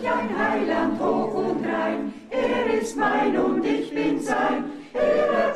mich ein Heiland hoch und rein. Er ist mein und ich bin sein. Er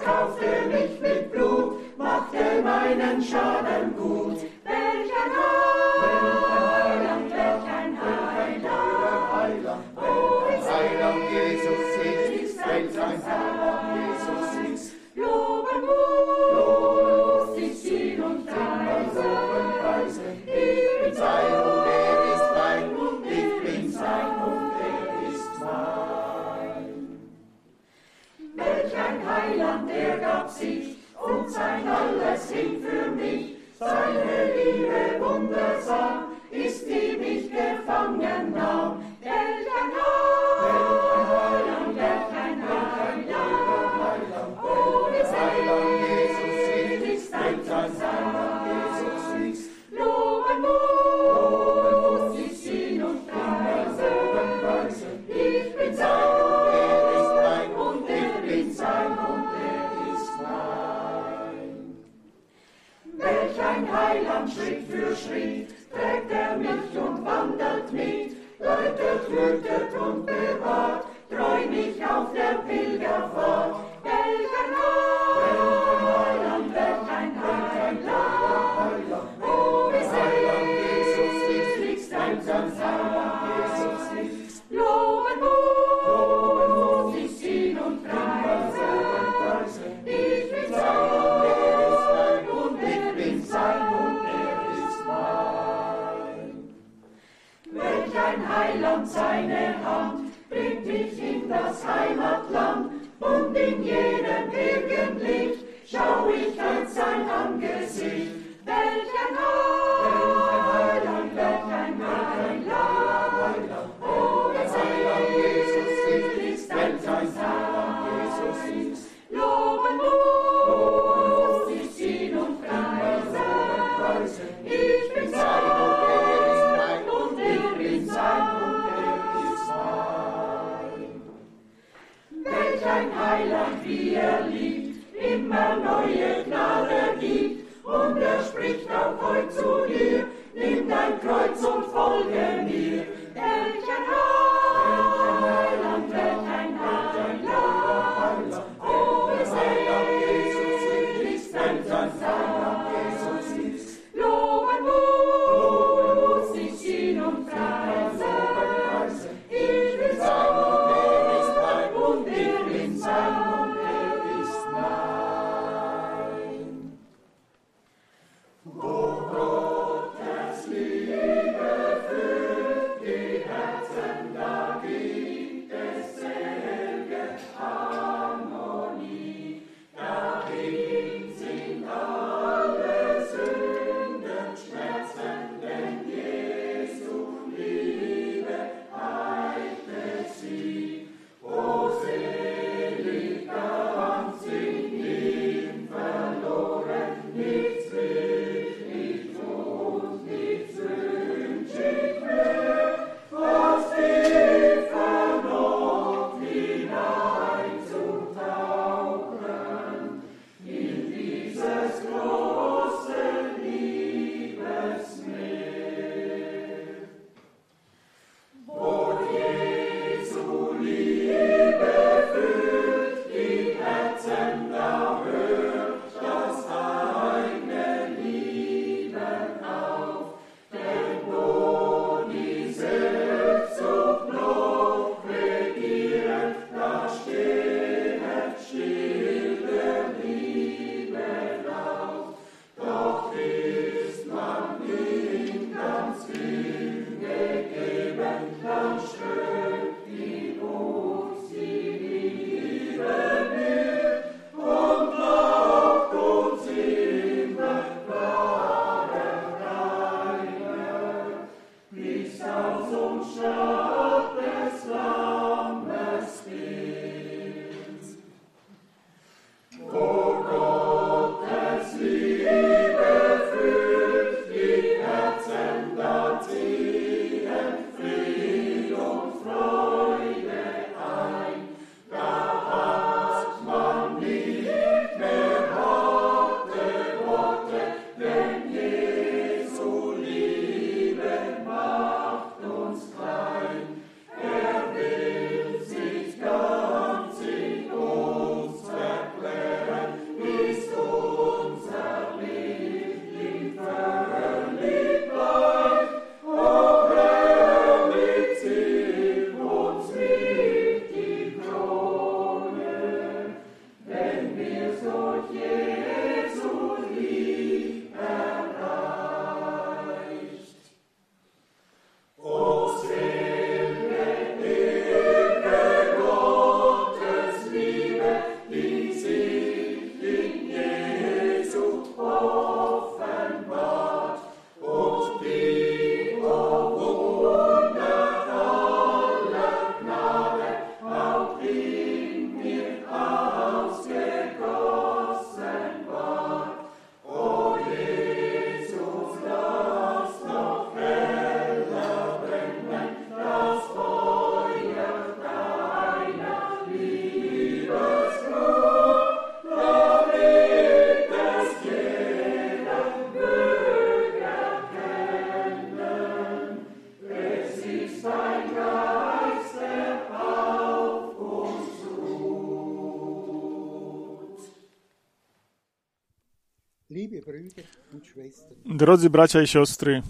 Drodzy bracia i siostry,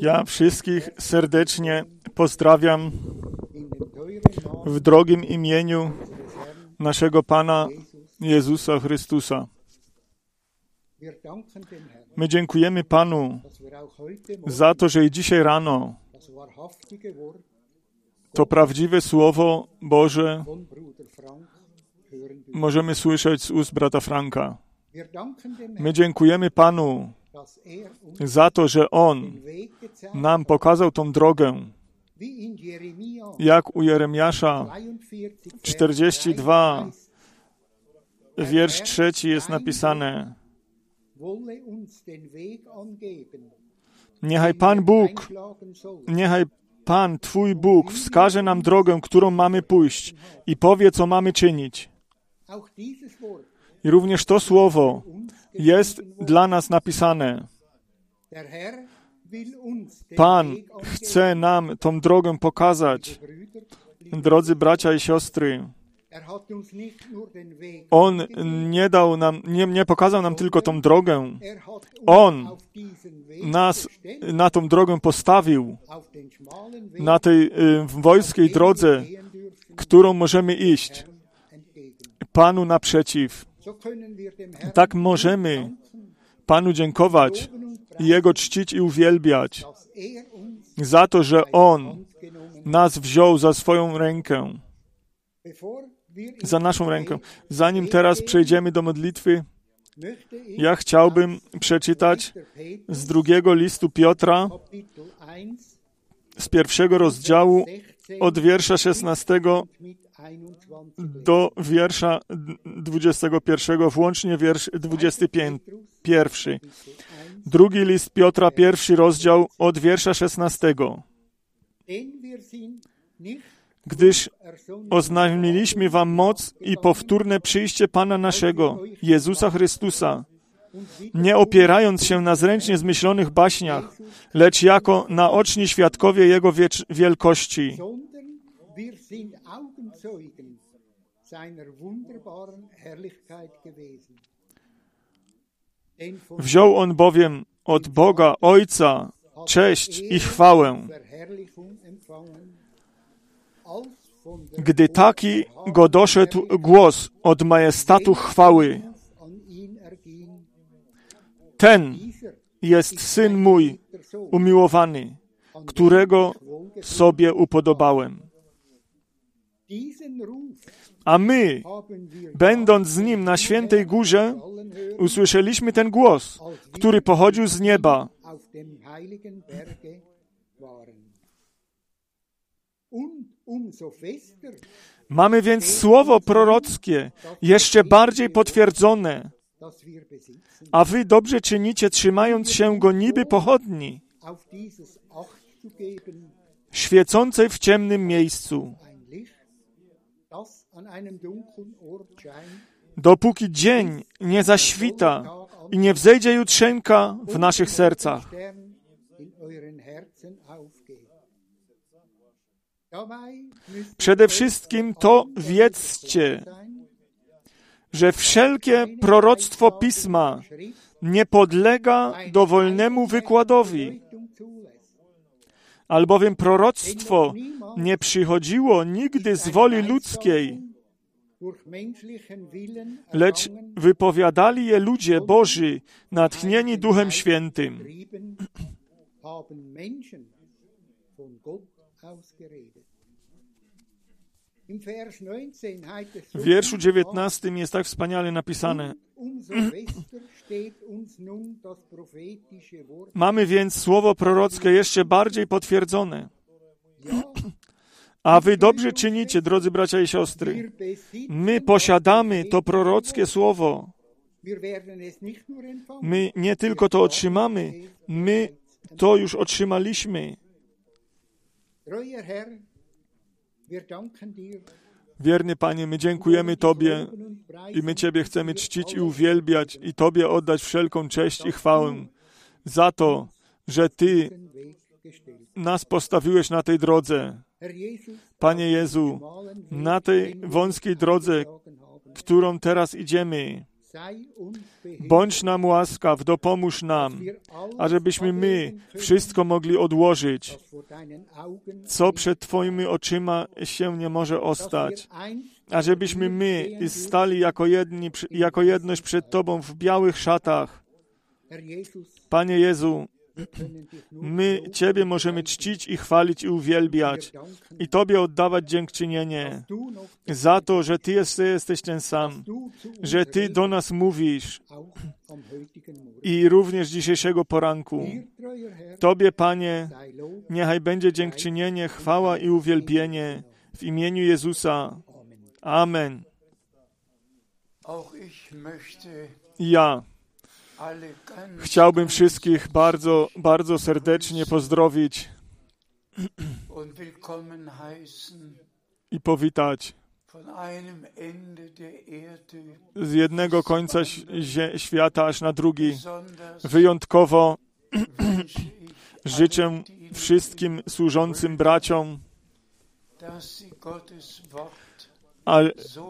ja wszystkich serdecznie pozdrawiam w drogim imieniu naszego Pana Jezusa Chrystusa. My dziękujemy Panu za to, że i dzisiaj rano to prawdziwe Słowo Boże możemy słyszeć z ust brata Franka. My dziękujemy Panu za to, że On nam pokazał tą drogę. Jak u Jeremiasza 42, wiersz trzeci jest napisane. Niechaj Pan Bóg, niechaj Pan, Twój Bóg, wskaże nam drogę, którą mamy pójść i powie, co mamy czynić. I również to słowo jest dla nas napisane. Pan chce nam tą drogę pokazać. Drodzy bracia i siostry, On nie dał nam, nie, nie pokazał nam tylko tą drogę. On nas na tą drogę postawił, na tej y, wojskiej drodze, którą możemy iść. Panu naprzeciw. Tak możemy Panu dziękować i Jego czcić i uwielbiać za to, że On nas wziął za swoją rękę, za naszą rękę. Zanim teraz przejdziemy do modlitwy, ja chciałbym przeczytać z drugiego listu Piotra, z pierwszego rozdziału, od wiersza 16 do wiersza 21, włącznie wiersz 21. Drugi list Piotra, pierwszy rozdział od wiersza 16. Gdyż oznajmiliśmy wam moc i powtórne przyjście Pana naszego, Jezusa Chrystusa, nie opierając się na zręcznie zmyślonych baśniach, lecz jako naoczni świadkowie Jego wielkości. Wziął on bowiem od Boga Ojca cześć i chwałę. Gdy taki go doszedł głos od majestatu chwały, ten jest syn mój umiłowany, którego sobie upodobałem. A my, będąc z nim na świętej górze, usłyszeliśmy ten głos, który pochodził z nieba. Mamy więc słowo prorockie, jeszcze bardziej potwierdzone, a wy dobrze czynicie, trzymając się go niby pochodni, świecącej w ciemnym miejscu, dopóki dzień nie zaświta i nie wzejdzie jutrzenka w naszych sercach. Przede wszystkim to wiedzcie, że wszelkie proroctwo pisma nie podlega dowolnemu wykładowi, albowiem proroctwo nie przychodziło nigdy z woli ludzkiej, lecz wypowiadali je ludzie Boży, natchnieni Duchem Świętym. W wierszu 19 jest tak wspaniale napisane. Mamy więc słowo prorockie jeszcze bardziej potwierdzone. A wy dobrze czynicie, drodzy bracia i siostry. My posiadamy to prorockie słowo. My nie tylko to otrzymamy, my to już otrzymaliśmy. Wierny Panie, my dziękujemy Tobie i my Ciebie chcemy czcić i uwielbiać i Tobie oddać wszelką cześć i chwałę za to, że Ty nas postawiłeś na tej drodze. Panie Jezu, na tej wąskiej drodze, którą teraz idziemy, bądź nam łaskaw, dopomóż nam, ażebyśmy my wszystko mogli odłożyć, co przed Twoimi oczyma się nie może ostać, ażebyśmy my stali jako, jedni, jako jedność przed Tobą w białych szatach. Panie Jezu, My Ciebie możemy czcić i chwalić i uwielbiać i Tobie oddawać dziękczynienie za to, że Ty jesteś ten sam, że Ty do nas mówisz i również dzisiejszego poranku. Tobie, Panie, niechaj będzie dziękczynienie, chwała i uwielbienie w imieniu Jezusa. Amen. Ja Chciałbym wszystkich bardzo, bardzo serdecznie pozdrowić i powitać z jednego końca świata aż na drugi. Wyjątkowo życzę wszystkim służącym braciom, a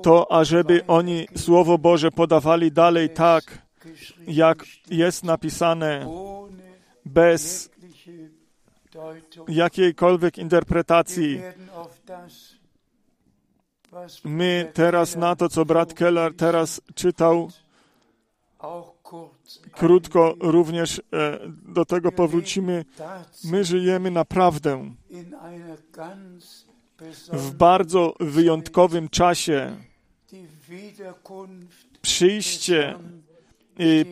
to, ażeby oni Słowo Boże podawali dalej tak, jak jest napisane, bez jakiejkolwiek interpretacji. My teraz na to, co brat Keller teraz czytał, krótko również e, do tego powrócimy. My żyjemy naprawdę w bardzo wyjątkowym czasie. Przyjście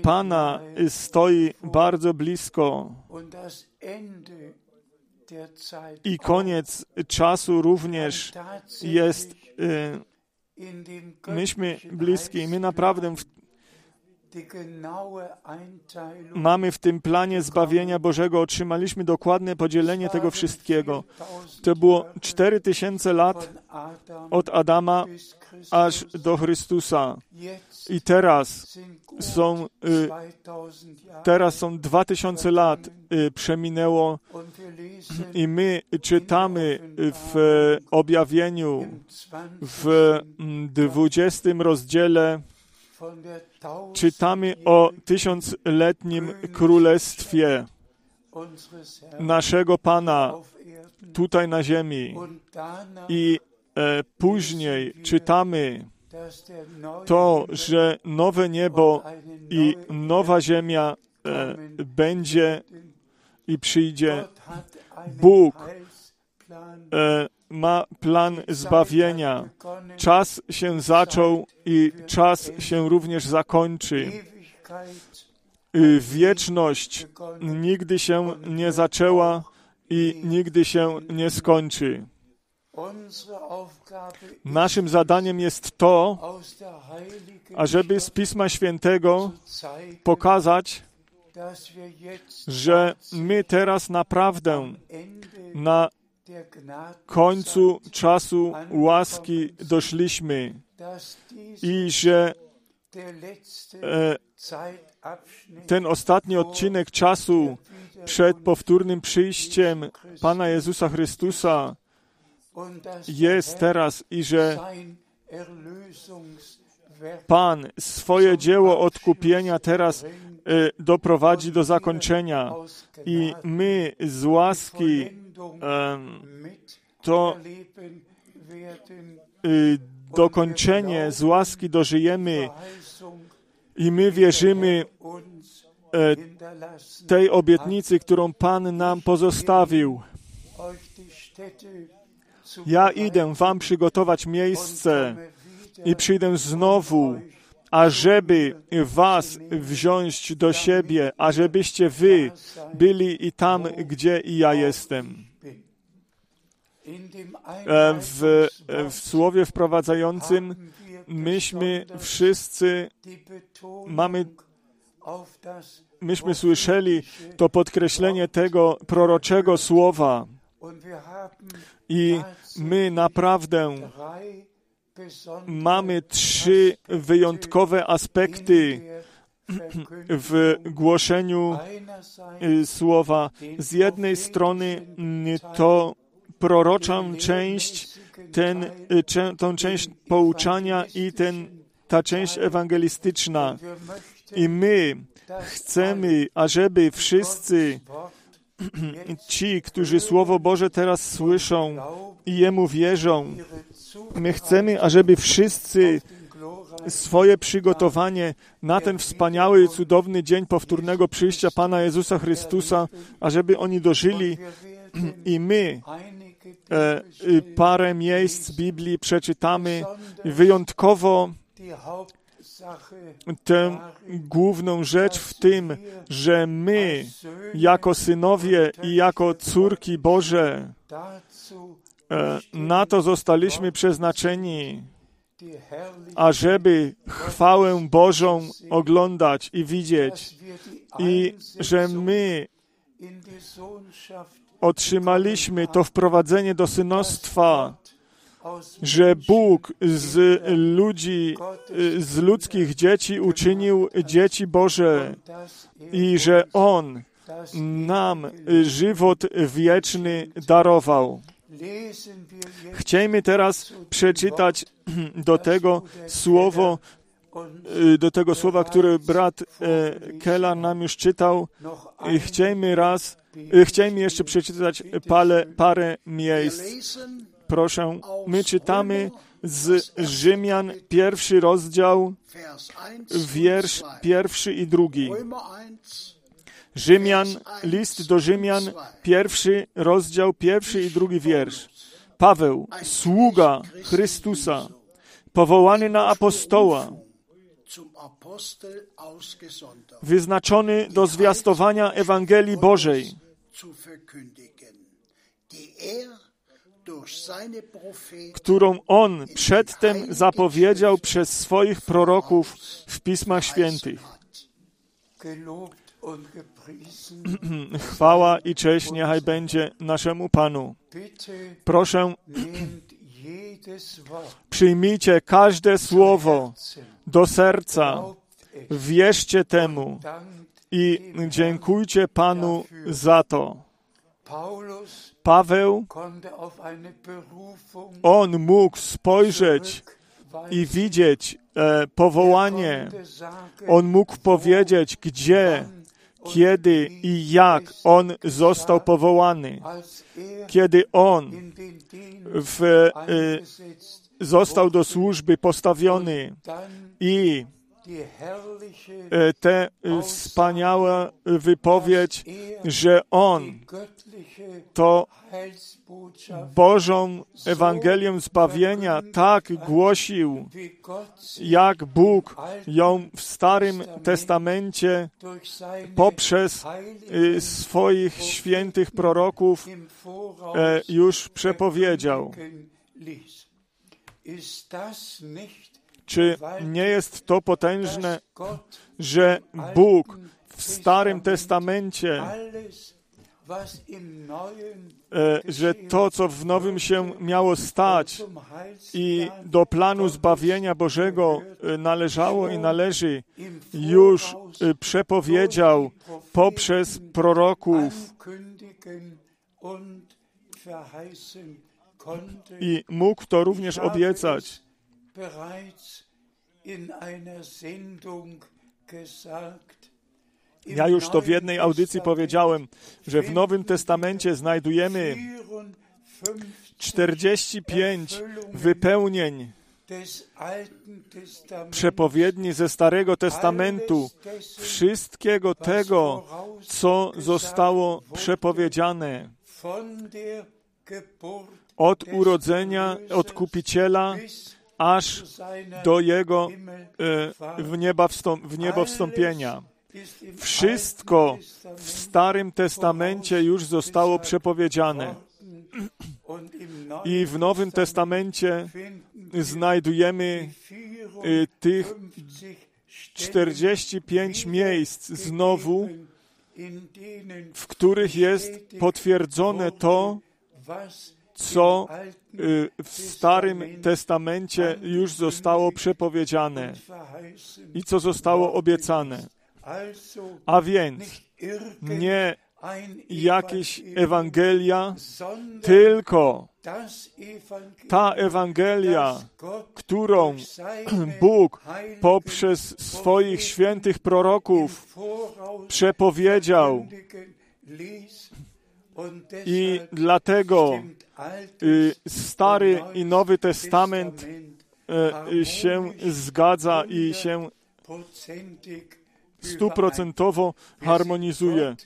Pana stoi bardzo blisko i koniec czasu również jest, myśmy bliski. My naprawdę w, mamy w tym planie zbawienia Bożego, otrzymaliśmy dokładne podzielenie tego wszystkiego. To było 4000 lat od Adama aż do Chrystusa. I teraz są, y, teraz są dwa tysiące lat y, przeminęło. I my czytamy w objawieniu w mm, dwudziestym rozdziale czytamy o tysiącletnim królestwie naszego Pana tutaj na ziemi. I e, później czytamy to, że nowe niebo i nowa ziemia e, będzie i przyjdzie. Bóg e, ma plan zbawienia. Czas się zaczął i czas się również zakończy. Wieczność nigdy się nie zaczęła i nigdy się nie skończy. Naszym zadaniem jest to, ażeby z Pisma Świętego pokazać, że my teraz naprawdę na końcu czasu łaski doszliśmy i że e, ten ostatni odcinek czasu przed powtórnym przyjściem Pana Jezusa Chrystusa jest teraz i że Pan swoje dzieło odkupienia teraz e, doprowadzi do zakończenia. I my z łaski to y, dokończenie z łaski dożyjemy i my wierzymy e, tej obietnicy, którą Pan nam pozostawił. Ja idę Wam przygotować miejsce i przyjdę znowu, ażeby Was wziąć do siebie, ażebyście Wy byli i tam, gdzie i ja jestem. E, w, w słowie wprowadzającym myśmy wszyscy mamy myśmy słyszeli to podkreślenie tego proroczego słowa i my naprawdę mamy trzy wyjątkowe aspekty w głoszeniu y, słowa. Z jednej strony y, to proroczą część, ten, y, tą część pouczania i ten, ta część ewangelistyczna. I my chcemy, ażeby wszyscy ci, którzy Słowo Boże teraz słyszą i Jemu wierzą, my chcemy, ażeby wszyscy swoje przygotowanie na ten wspaniały i cudowny dzień powtórnego przyjścia Pana Jezusa Chrystusa, ażeby oni dożyli i my e, parę miejsc Biblii przeczytamy wyjątkowo tę główną rzecz w tym, że my, jako synowie i jako córki Boże, na to zostaliśmy przeznaczeni, ażeby chwałę Bożą oglądać i widzieć, i że my otrzymaliśmy to wprowadzenie do synostwa, że Bóg z ludzi, z ludzkich dzieci uczynił dzieci Boże i że On nam żywot wieczny darował. Chciejmy teraz przeczytać do tego słowo, do tego słowa, które brat e, Keller nam już czytał. I Chciejmy raz, e, chciejmy jeszcze przeczytać parę, parę miejsc. Proszę, my czytamy z Rzymian pierwszy rozdział, wiersz pierwszy i drugi. Rzymian, list do Rzymian, pierwszy rozdział, pierwszy i drugi wiersz. Paweł, sługa Chrystusa, powołany na apostoła, wyznaczony do zwiastowania Ewangelii Bożej, którą On przedtem zapowiedział przez swoich proroków w Pismach Świętych. Chwała i cześć niechaj będzie naszemu Panu. Proszę, przyjmijcie każde słowo do serca, wierzcie temu i dziękujcie Panu za to. Paweł, on mógł spojrzeć i widzieć e, powołanie. On mógł powiedzieć, gdzie, kiedy i jak on został powołany. Kiedy on w, e, został do służby postawiony i tę wspaniała wypowiedź, że on to Bożą Ewangelię zbawienia tak głosił, jak Bóg ją w Starym Testamencie poprzez swoich świętych proroków e, już przepowiedział. Czy nie jest to potężne, że Bóg w Starym Testamencie e, że to, co w Nowym się miało stać i do planu zbawienia Bożego e, należało i należy, już e, przepowiedział poprzez proroków i mógł to również obiecać. Ja już to w jednej audycji powiedziałem, że w Nowym Testamencie znajdujemy 45 wypełnień przepowiedni ze Starego Testamentu, wszystkiego tego, co zostało przepowiedziane. od urodzenia odkupiciela aż do jego e, w, nieba wstąp, w niebo wstąpienia. Wszystko w Starym Testamencie już zostało przepowiedziane. I w Nowym Testamencie znajdujemy y, tych 45 miejsc znowu, w których jest potwierdzone to, co y, w Starym Testamencie już zostało przepowiedziane i co zostało obiecane. A więc nie jakieś Ewangelia, tylko ta Ewangelia, którą Bóg poprzez swoich świętych proroków przepowiedział. I dlatego Stary i Nowy Testament y, się zgadza i się stuprocentowo harmonizuje.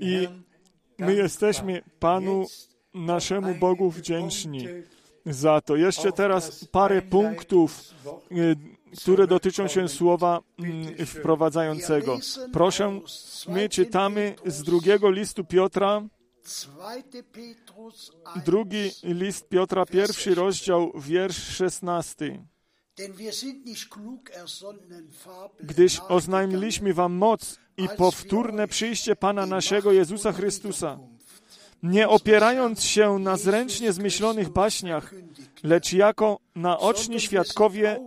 I my jesteśmy Panu, naszemu Bogu wdzięczni za to. Jeszcze teraz parę punktów, y, które dotyczą się słowa mm, wprowadzającego. Proszę, my czytamy z drugiego listu Piotra, drugi list Piotra, pierwszy rozdział, wiersz szesnasty. Gdyż oznajmiliśmy wam moc i powtórne przyjście Pana naszego Jezusa Chrystusa, nie opierając się na zręcznie zmyślonych baśniach, lecz jako naoczni świadkowie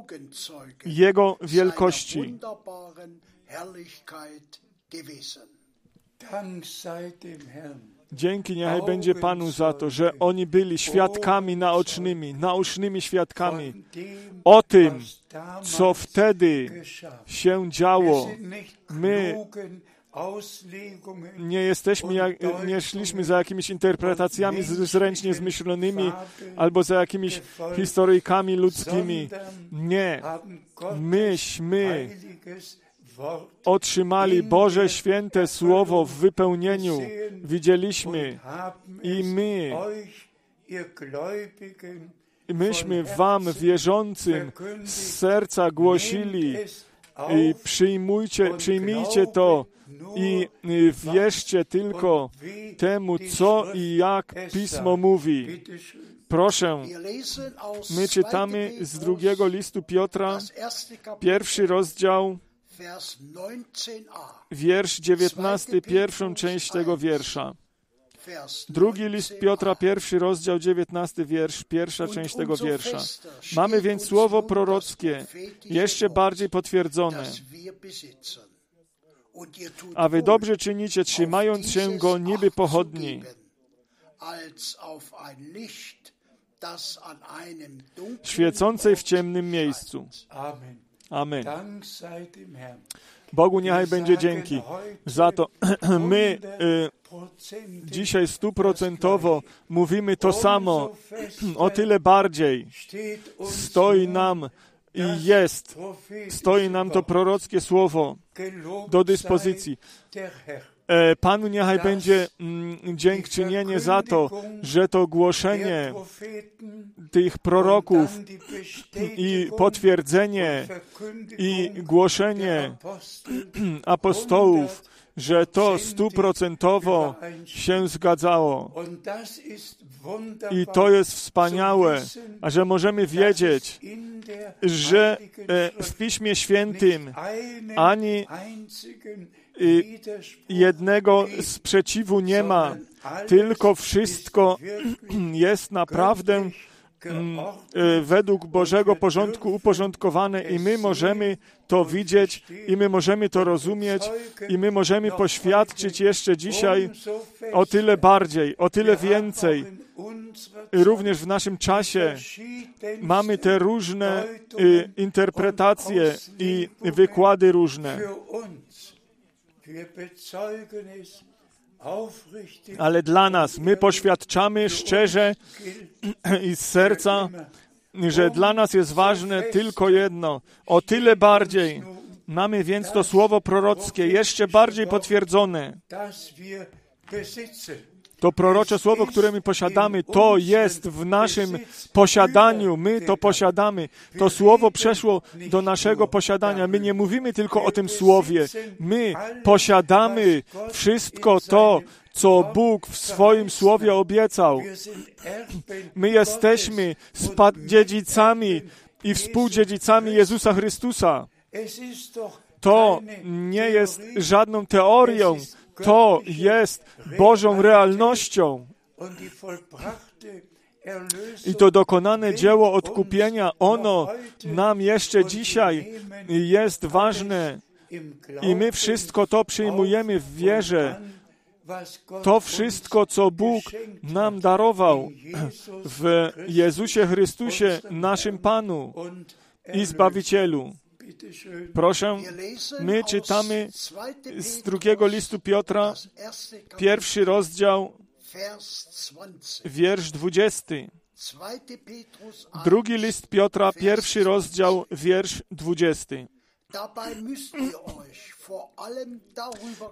Jego wielkości. Dzięki niechaj będzie Panu za to, że oni byli świadkami naocznymi, naocznymi świadkami o tym, co wtedy się działo. My nie jesteśmy, nie szliśmy za jakimiś interpretacjami zręcznie zmyślonymi albo za jakimiś historyjkami ludzkimi. Nie. Myśmy otrzymali Boże święte Słowo w wypełnieniu. Widzieliśmy. i my. myśmy wam wierzącym z serca głosili. i przyjmujcie, przyjmijcie to i wierzcie tylko temu, co i jak Pismo mówi. Proszę, my czytamy z drugiego listu Piotra, pierwszy rozdział, wiersz 19, pierwszą część tego wiersza. Drugi list Piotra, pierwszy rozdział, 19 wiersz, pierwsza część tego wiersza. Mamy więc słowo prorockie, jeszcze bardziej potwierdzone. A wy dobrze czynicie, trzymając się go niby pochodni, świecącej w ciemnym miejscu. Amen. Bogu niechaj będzie dzięki za to. My y, dzisiaj stuprocentowo mówimy to samo, o tyle bardziej stoi nam i jest, stoi nam to prorockie słowo do dyspozycji. E, Panu niechaj będzie mm, dziękczynienie za to, że to głoszenie tych proroków i potwierdzenie i głoszenie apostołów, że to stuprocentowo się zgadzało. I to jest wspaniałe, a że możemy wiedzieć, że e, w Piśmie Świętym ani jednego sprzeciwu nie ma, tylko wszystko jest naprawdę mm, e, według Bożego porządku uporządkowane i my możemy to widzieć i my możemy to rozumieć i my możemy poświadczyć jeszcze dzisiaj o tyle bardziej, o tyle więcej. Również w naszym czasie mamy te różne y, interpretacje i wykłady różne. Ale dla nas, my poświadczamy szczerze i z serca, że dla nas jest ważne tylko jedno. O tyle bardziej mamy więc to słowo prorockie jeszcze bardziej potwierdzone. To prorocze słowo, które my posiadamy, to jest w naszym posiadaniu. My to posiadamy. To słowo przeszło do naszego posiadania. My nie mówimy tylko o tym słowie. My posiadamy wszystko to, co Bóg w swoim słowie obiecał. My jesteśmy dziedzicami i współdziedzicami Jezusa Chrystusa. To nie jest żadną teorią, to jest Bożą realnością. I to dokonane dzieło odkupienia, ono nam jeszcze dzisiaj jest ważne. I my wszystko to przyjmujemy w wierze. To wszystko, co Bóg nam darował w Jezusie Chrystusie, naszym Panu i Zbawicielu. Proszę, my czytamy z drugiego listu Piotra, pierwszy rozdział, wiersz dwudziesty. Drugi list Piotra, pierwszy rozdział, wiersz dwudziesty.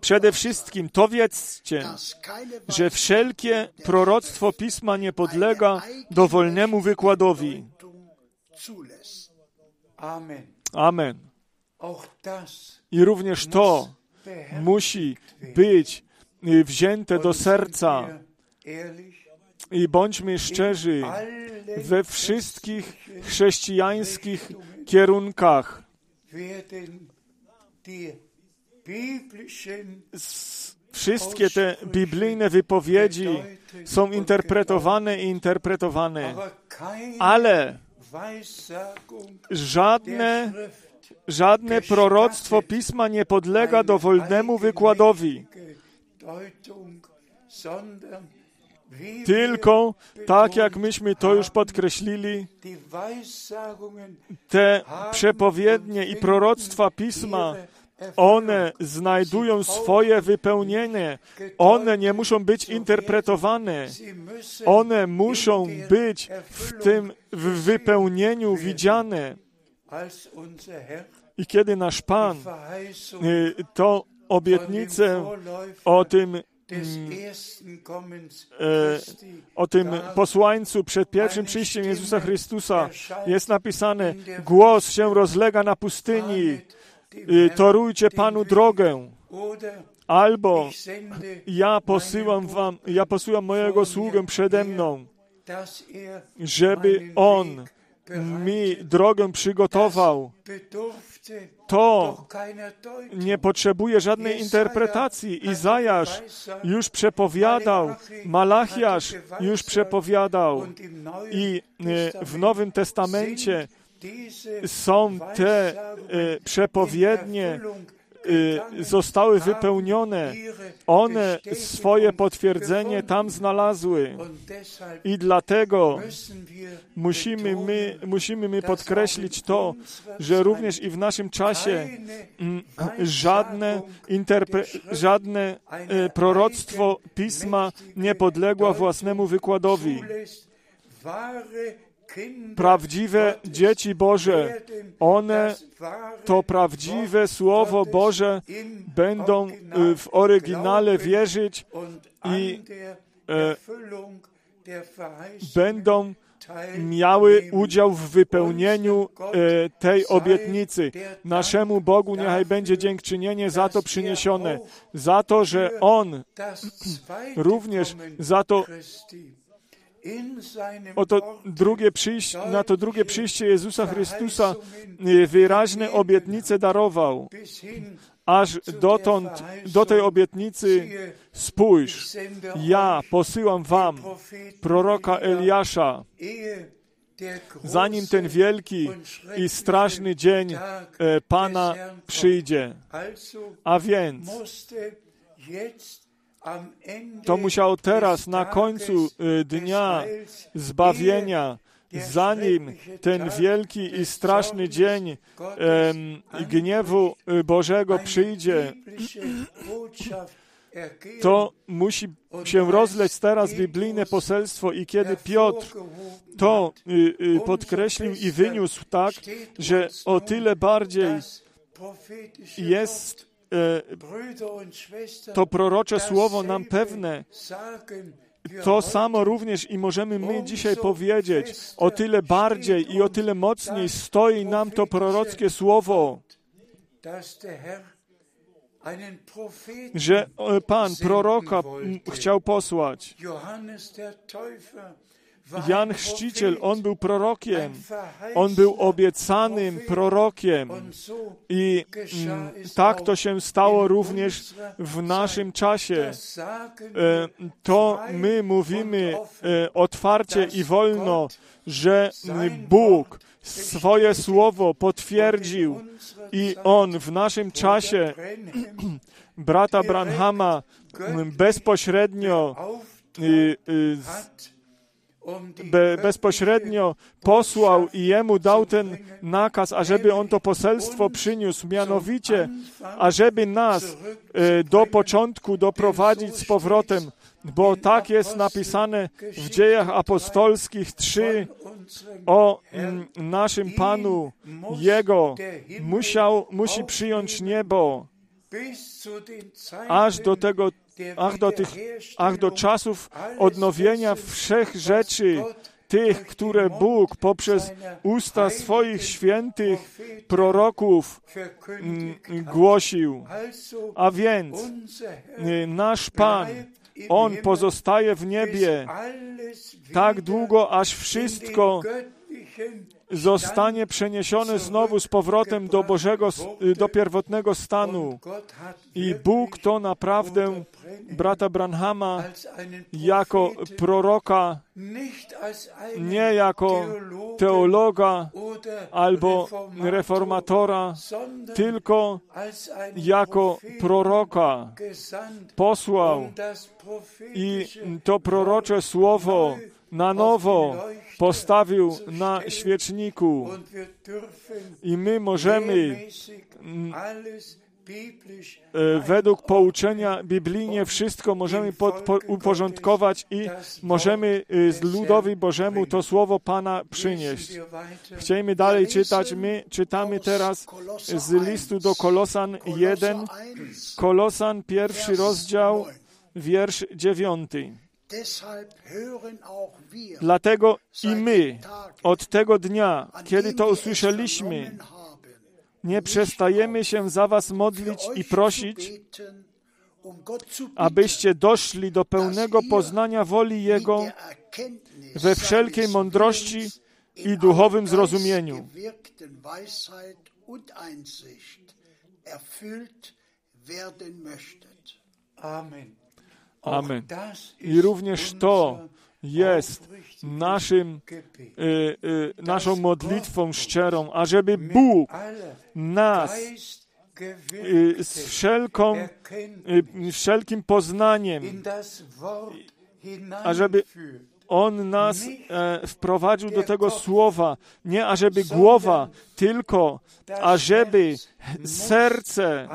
Przede wszystkim to wiedzcie, że wszelkie proroctwo Pisma nie podlega dowolnemu wykładowi. Amen. I również to musi być wzięte do serca. I bądźmy szczerzy we wszystkich chrześcijańskich kierunkach. Wszystkie te biblijne wypowiedzi są interpretowane i interpretowane, ale żadne, żadne proroctwo Pisma nie podlega dowolnemu wykładowi. Tylko, tak jak myśmy to już podkreślili, te przepowiednie i proroctwa Pisma, one znajdują swoje wypełnienie. One nie muszą być interpretowane. One muszą być w tym w wypełnieniu widziane. I kiedy nasz Pan to obietnicę o tym o tym posłańcu przed pierwszym przyjściem Jezusa Chrystusa jest napisane, głos się rozlega na pustyni, torujcie Panu drogę. Albo ja posyłam wam, ja posyłam mojego sługę przede mną, żeby on mi drogę przygotował. To nie potrzebuje żadnej interpretacji. Izajasz już przepowiadał, Malachiasz już przepowiadał i w Nowym Testamencie są te przepowiednie zostały wypełnione. One swoje potwierdzenie tam znalazły. I dlatego musimy my, musimy my podkreślić to, że również i w naszym czasie żadne, interpre- żadne proroctwo Pisma nie podległo własnemu wykładowi prawdziwe dzieci Boże, one to prawdziwe Słowo Boże będą w oryginale wierzyć i e, będą miały udział w wypełnieniu e, tej obietnicy. Naszemu Bogu niechaj będzie dziękczynienie za to przyniesione, za to, że On również za to Oto drugie przyjście, na to drugie przyjście Jezusa Chrystusa wyraźne obietnice darował. Aż dotąd, do tej obietnicy spójrz, ja posyłam wam proroka Eliasza, zanim ten wielki i straszny dzień Pana przyjdzie. A więc to musiało teraz, na końcu dnia zbawienia, zanim ten wielki i straszny dzień gniewu Bożego przyjdzie, to musi się rozleć teraz biblijne poselstwo i kiedy Piotr to podkreślił i wyniósł tak, że o tyle bardziej jest to prorocze słowo nam pewne. To samo również i możemy my dzisiaj powiedzieć, o tyle bardziej i o tyle mocniej stoi nam to prorockie słowo, że Pan proroka chciał posłać. Jan Chrzciciel, on był prorokiem, on był obiecanym prorokiem. I mm, tak to się stało również w naszym czasie. E, to my mówimy e, otwarcie i wolno, że Bóg swoje słowo potwierdził i on w naszym czasie brata Branhama bezpośrednio y, y, be, bezpośrednio posłał i jemu dał ten nakaz, ażeby on to poselstwo przyniósł, mianowicie, ażeby nas y, do początku doprowadzić z powrotem, bo tak jest napisane w dziejach apostolskich 3 o mm, naszym Panu. Jego musiał, musi przyjąć niebo aż do tego, aż do tych, aż do czasów odnowienia wszech rzeczy, tych, które Bóg poprzez usta swoich świętych proroków mm, głosił. A więc y, nasz Pan, On pozostaje w niebie tak długo, aż wszystko zostanie przeniesione znowu z powrotem do Bożego, do pierwotnego stanu. I Bóg to naprawdę brata Branhama jako proroka, nie jako teologa albo reformatora, tylko jako proroka posłał i to prorocze słowo na nowo postawił na świeczniku i my możemy e, według pouczenia biblijnie wszystko możemy pod, po, uporządkować i możemy e, z ludowi Bożemu to słowo Pana przynieść. Chcielibyśmy dalej czytać. My czytamy teraz z listu do Kolosan 1, Kolosan pierwszy rozdział, wiersz dziewiąty. Dlatego i my od tego dnia, kiedy to usłyszeliśmy, nie przestajemy się za Was modlić i prosić, um abyście doszli do pełnego poznania woli Jego we wszelkiej mądrości i duchowym zrozumieniu. Amen. Amen. I również to jest naszym, y, y, naszą modlitwą szczerą, ażeby Bóg nas y, z wszelką, wszelkim poznaniem, ażeby on nas e, wprowadził do tego słowa, nie ażeby głowa, tylko ażeby serce,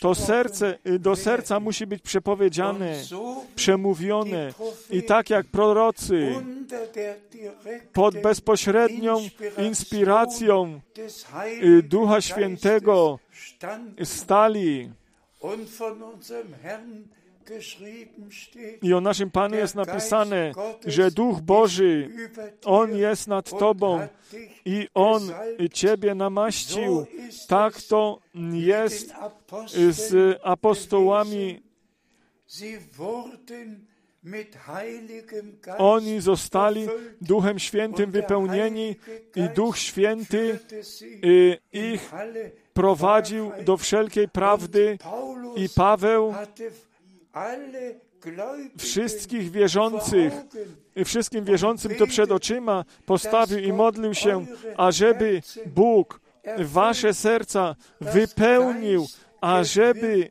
to serce, y, do serca musi być przepowiedziane, przemówione i tak jak prorocy pod bezpośrednią inspiracją y, Ducha Świętego stali i o naszym Panu jest napisane, że Duch Boży, On jest nad Tobą i On Ciebie namaścił. Tak to jest z apostołami. Oni zostali Duchem Świętym wypełnieni i Duch Święty y, ich prowadził do wszelkiej prawdy i Paweł wszystkich wierzących, wszystkim wierzącym to przed oczyma postawił i modlił się, ażeby Bóg wasze serca wypełnił, ażeby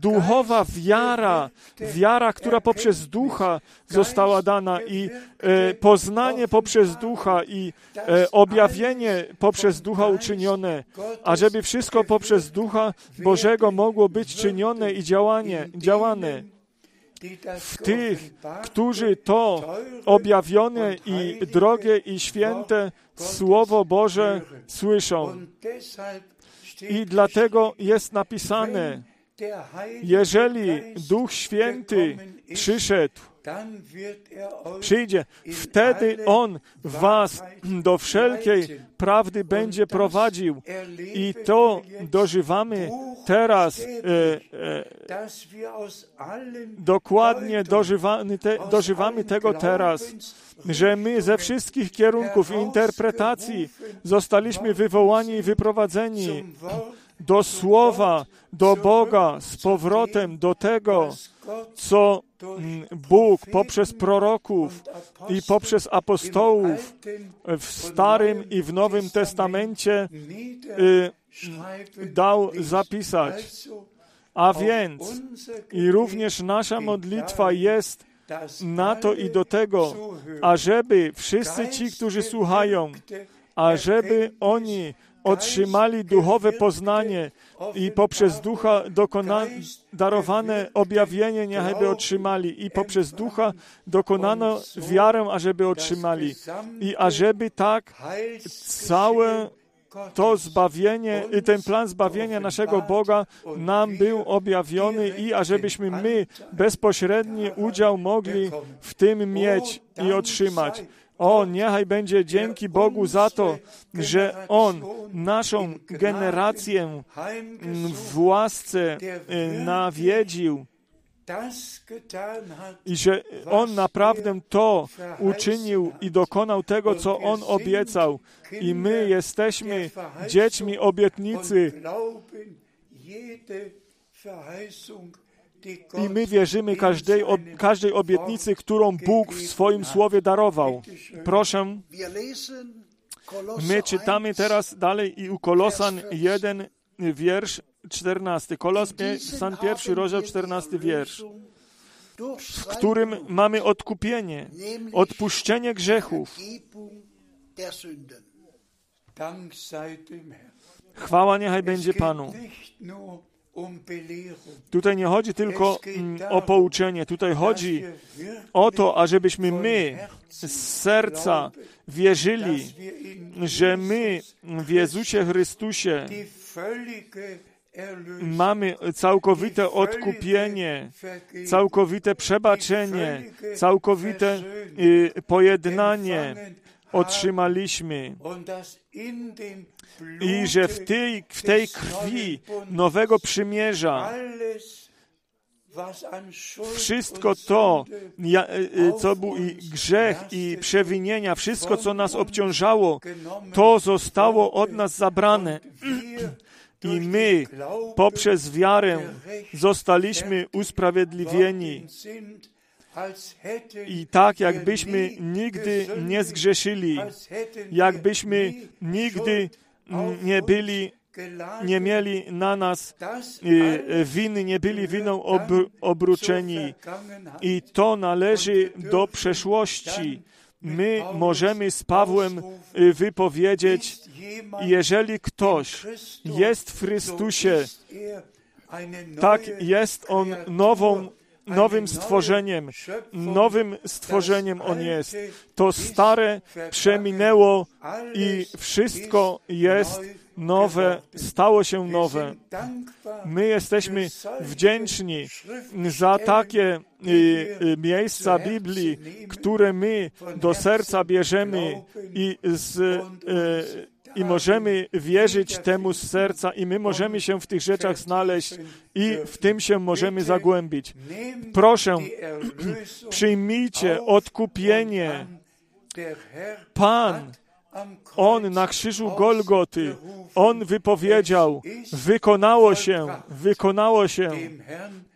duchowa wiara, wiara, która poprzez ducha została dana i y, poznanie poprzez ducha i objawienie poprzez ducha uczynione, a żeby wszystko poprzez ducha Bożego mogło być czynione i działanie, działane. w tych, którzy to objawione i drogie i święte Słowo Boże słyszą. I dlatego jest napisane, jeżeli Duch Święty przyszedł, przyjdzie, wtedy On was do wszelkiej prawdy będzie prowadził. I to dożywamy teraz, e, e, dokładnie dożywamy, te, dożywamy tego teraz, że my ze wszystkich kierunków interpretacji zostaliśmy wywołani i wyprowadzeni do Słowa, do Boga, z powrotem do tego, co mm, Bóg poprzez proroków i poprzez apostołów w Starym i w Nowym Testamencie y, dał zapisać. A więc i również nasza modlitwa jest na to i do tego, ażeby wszyscy ci, którzy słuchają, ażeby oni otrzymali duchowe poznanie i poprzez ducha dokona, darowane objawienie niechby otrzymali i poprzez ducha dokonano wiarę, ażeby otrzymali i ażeby tak całe to zbawienie i ten plan zbawienia naszego Boga nam był objawiony i ażebyśmy my bezpośredni udział mogli w tym mieć i otrzymać. O, niechaj będzie dzięki Bogu za to, że On naszą generację w łasce y, nawiedził i że On naprawdę to uczynił i dokonał tego, co On obiecał. I my jesteśmy dziećmi obietnicy. I my wierzymy każdej, każdej obietnicy, którą Bóg w swoim słowie darował. Proszę, my czytamy teraz dalej i u Kolosan 1 wiersz 14. Kolosan pierwszy rozdział 14 wiersz w którym mamy odkupienie, odpuszczenie grzechów. Chwała niechaj będzie Panu. Tutaj nie chodzi tylko mm, o pouczenie, tutaj chodzi o to, ażebyśmy my z serca wierzyli, że my w Jezusie Chrystusie mamy całkowite odkupienie, całkowite przebaczenie, całkowite y, pojednanie otrzymaliśmy i że w tej, w tej krwi nowego przymierza wszystko to, co był i grzech i przewinienia, wszystko, co nas obciążało, to zostało od nas zabrane. I my poprzez wiarę zostaliśmy usprawiedliwieni. I tak, jakbyśmy nigdy nie zgrzeszyli, jakbyśmy nigdy nie byli, nie mieli na nas y, winy, nie byli winą obruczeni. I to należy do przeszłości. My możemy z Pawłem y, wypowiedzieć, jeżeli ktoś jest w Chrystusie, tak jest on nową nowym stworzeniem. Nowym stworzeniem On jest. To stare przeminęło i wszystko jest nowe, stało się nowe. My jesteśmy wdzięczni za takie y, y, miejsca Biblii, które my do serca bierzemy i z y, i możemy wierzyć temu z serca i my możemy się w tych rzeczach znaleźć i w tym się możemy zagłębić. Proszę, przyjmijcie odkupienie. Pan on na krzyżu Golgoty, On wypowiedział, wykonało się, wykonało się.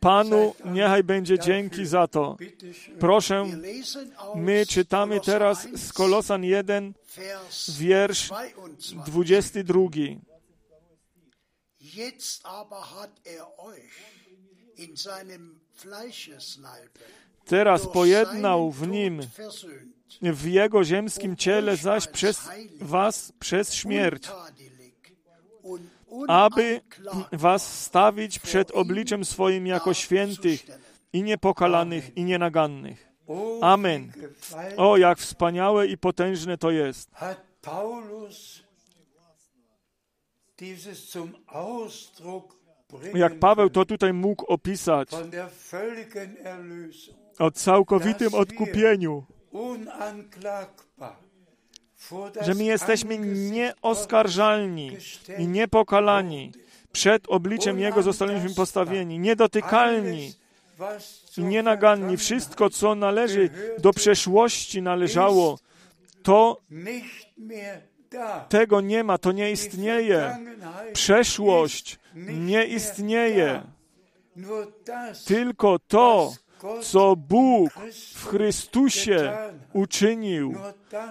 Panu niechaj będzie dzięki za to. Proszę, my czytamy teraz z Kolosan 1, wiersz 22. Jetzt aber hat er Teraz pojednał w nim w jego ziemskim ciele, zaś przez was przez śmierć, aby was stawić przed obliczem swoim jako świętych i niepokalanych i nienagannych. Amen. O, jak wspaniałe i potężne to jest. Jak Paweł to tutaj mógł opisać, o całkowitym odkupieniu, że my jesteśmy nieoskarżalni i niepokalani. Przed obliczem Jego zostaliśmy postawieni, niedotykalni i nienaganni. Wszystko, co należy do przeszłości należało, to tego nie ma, to nie istnieje. Przeszłość nie istnieje. Tylko to, co Bóg w Chrystusie uczynił,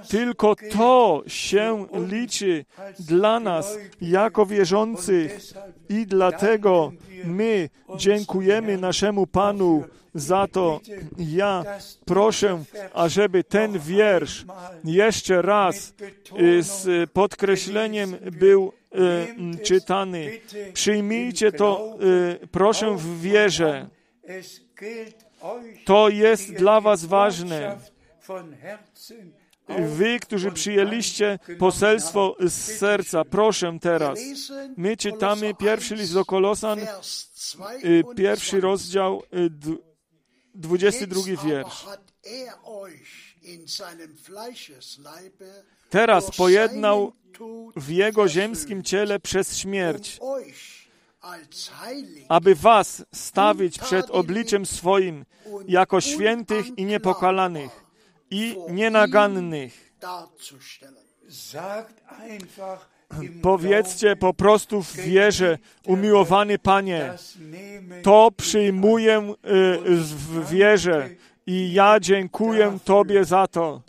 tylko to się liczy dla nas jako wierzących i dlatego my dziękujemy naszemu Panu za to. Ja proszę, ażeby ten wiersz jeszcze raz y, z podkreśleniem był y, czytany. Przyjmijcie to, y, proszę, w wierze. To jest dla Was ważne. Wy, którzy przyjęliście poselstwo z serca, proszę teraz. My czytamy pierwszy list do Kolosan, pierwszy rozdział, 22 wiersz. Teraz pojednał w jego ziemskim ciele przez śmierć, aby was stawić przed obliczem swoim jako świętych i niepokalanych i nienagannych. Powiedzcie po prostu w wierze, umiłowany Panie, to przyjmuję y, w wierze i ja dziękuję Tobie za to,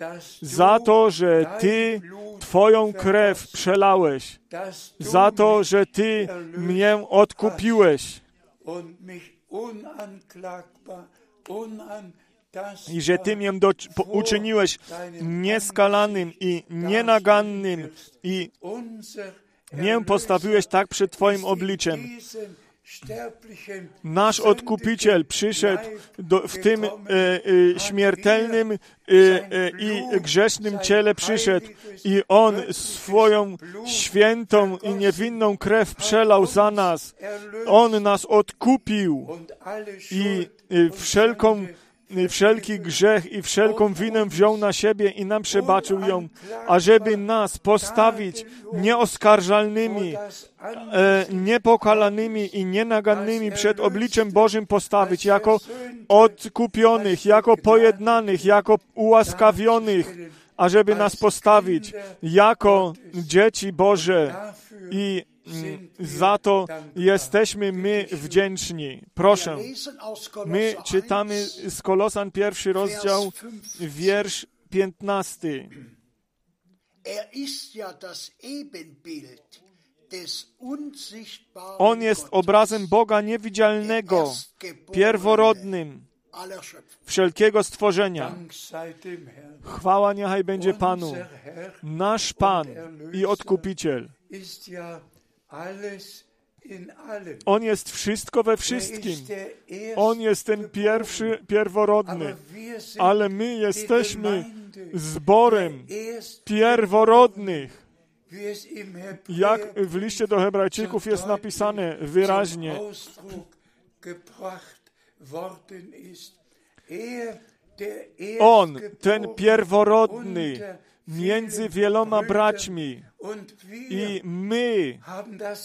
za to, że Ty Twoją krew przelałeś, za to, że Ty mnie odkupiłeś i że Ty mnie do, uczyniłeś nieskalanym i nienagannym i mnie postawiłeś tak przed Twoim obliczem. Nasz Odkupiciel przyszedł do, w tym e, e, śmiertelnym e, e, i grzesznym ciele przyszedł i On swoją świętą i niewinną krew przelał za nas. On nas odkupił i e, wszelką wszelki grzech i wszelką winę wziął na siebie i nam przebaczył ją, ażeby nas postawić nieoskarżalnymi, e, niepokalanymi i nienagannymi przed obliczem Bożym postawić, jako odkupionych, jako pojednanych, jako ułaskawionych, ażeby nas postawić jako dzieci Boże i za to jesteśmy my wdzięczni. Proszę, my czytamy z Kolosan pierwszy rozdział, wiersz piętnasty. On jest obrazem Boga niewidzialnego, pierworodnym wszelkiego stworzenia. Chwała niechaj będzie Panu, nasz Pan i Odkupiciel. On jest wszystko we wszystkim. On jest ten pierwszy, pierworodny. Ale my jesteśmy zborem pierworodnych. Jak w liście do Hebrajczyków jest napisane wyraźnie, On, ten pierworodny, między wieloma braćmi. I my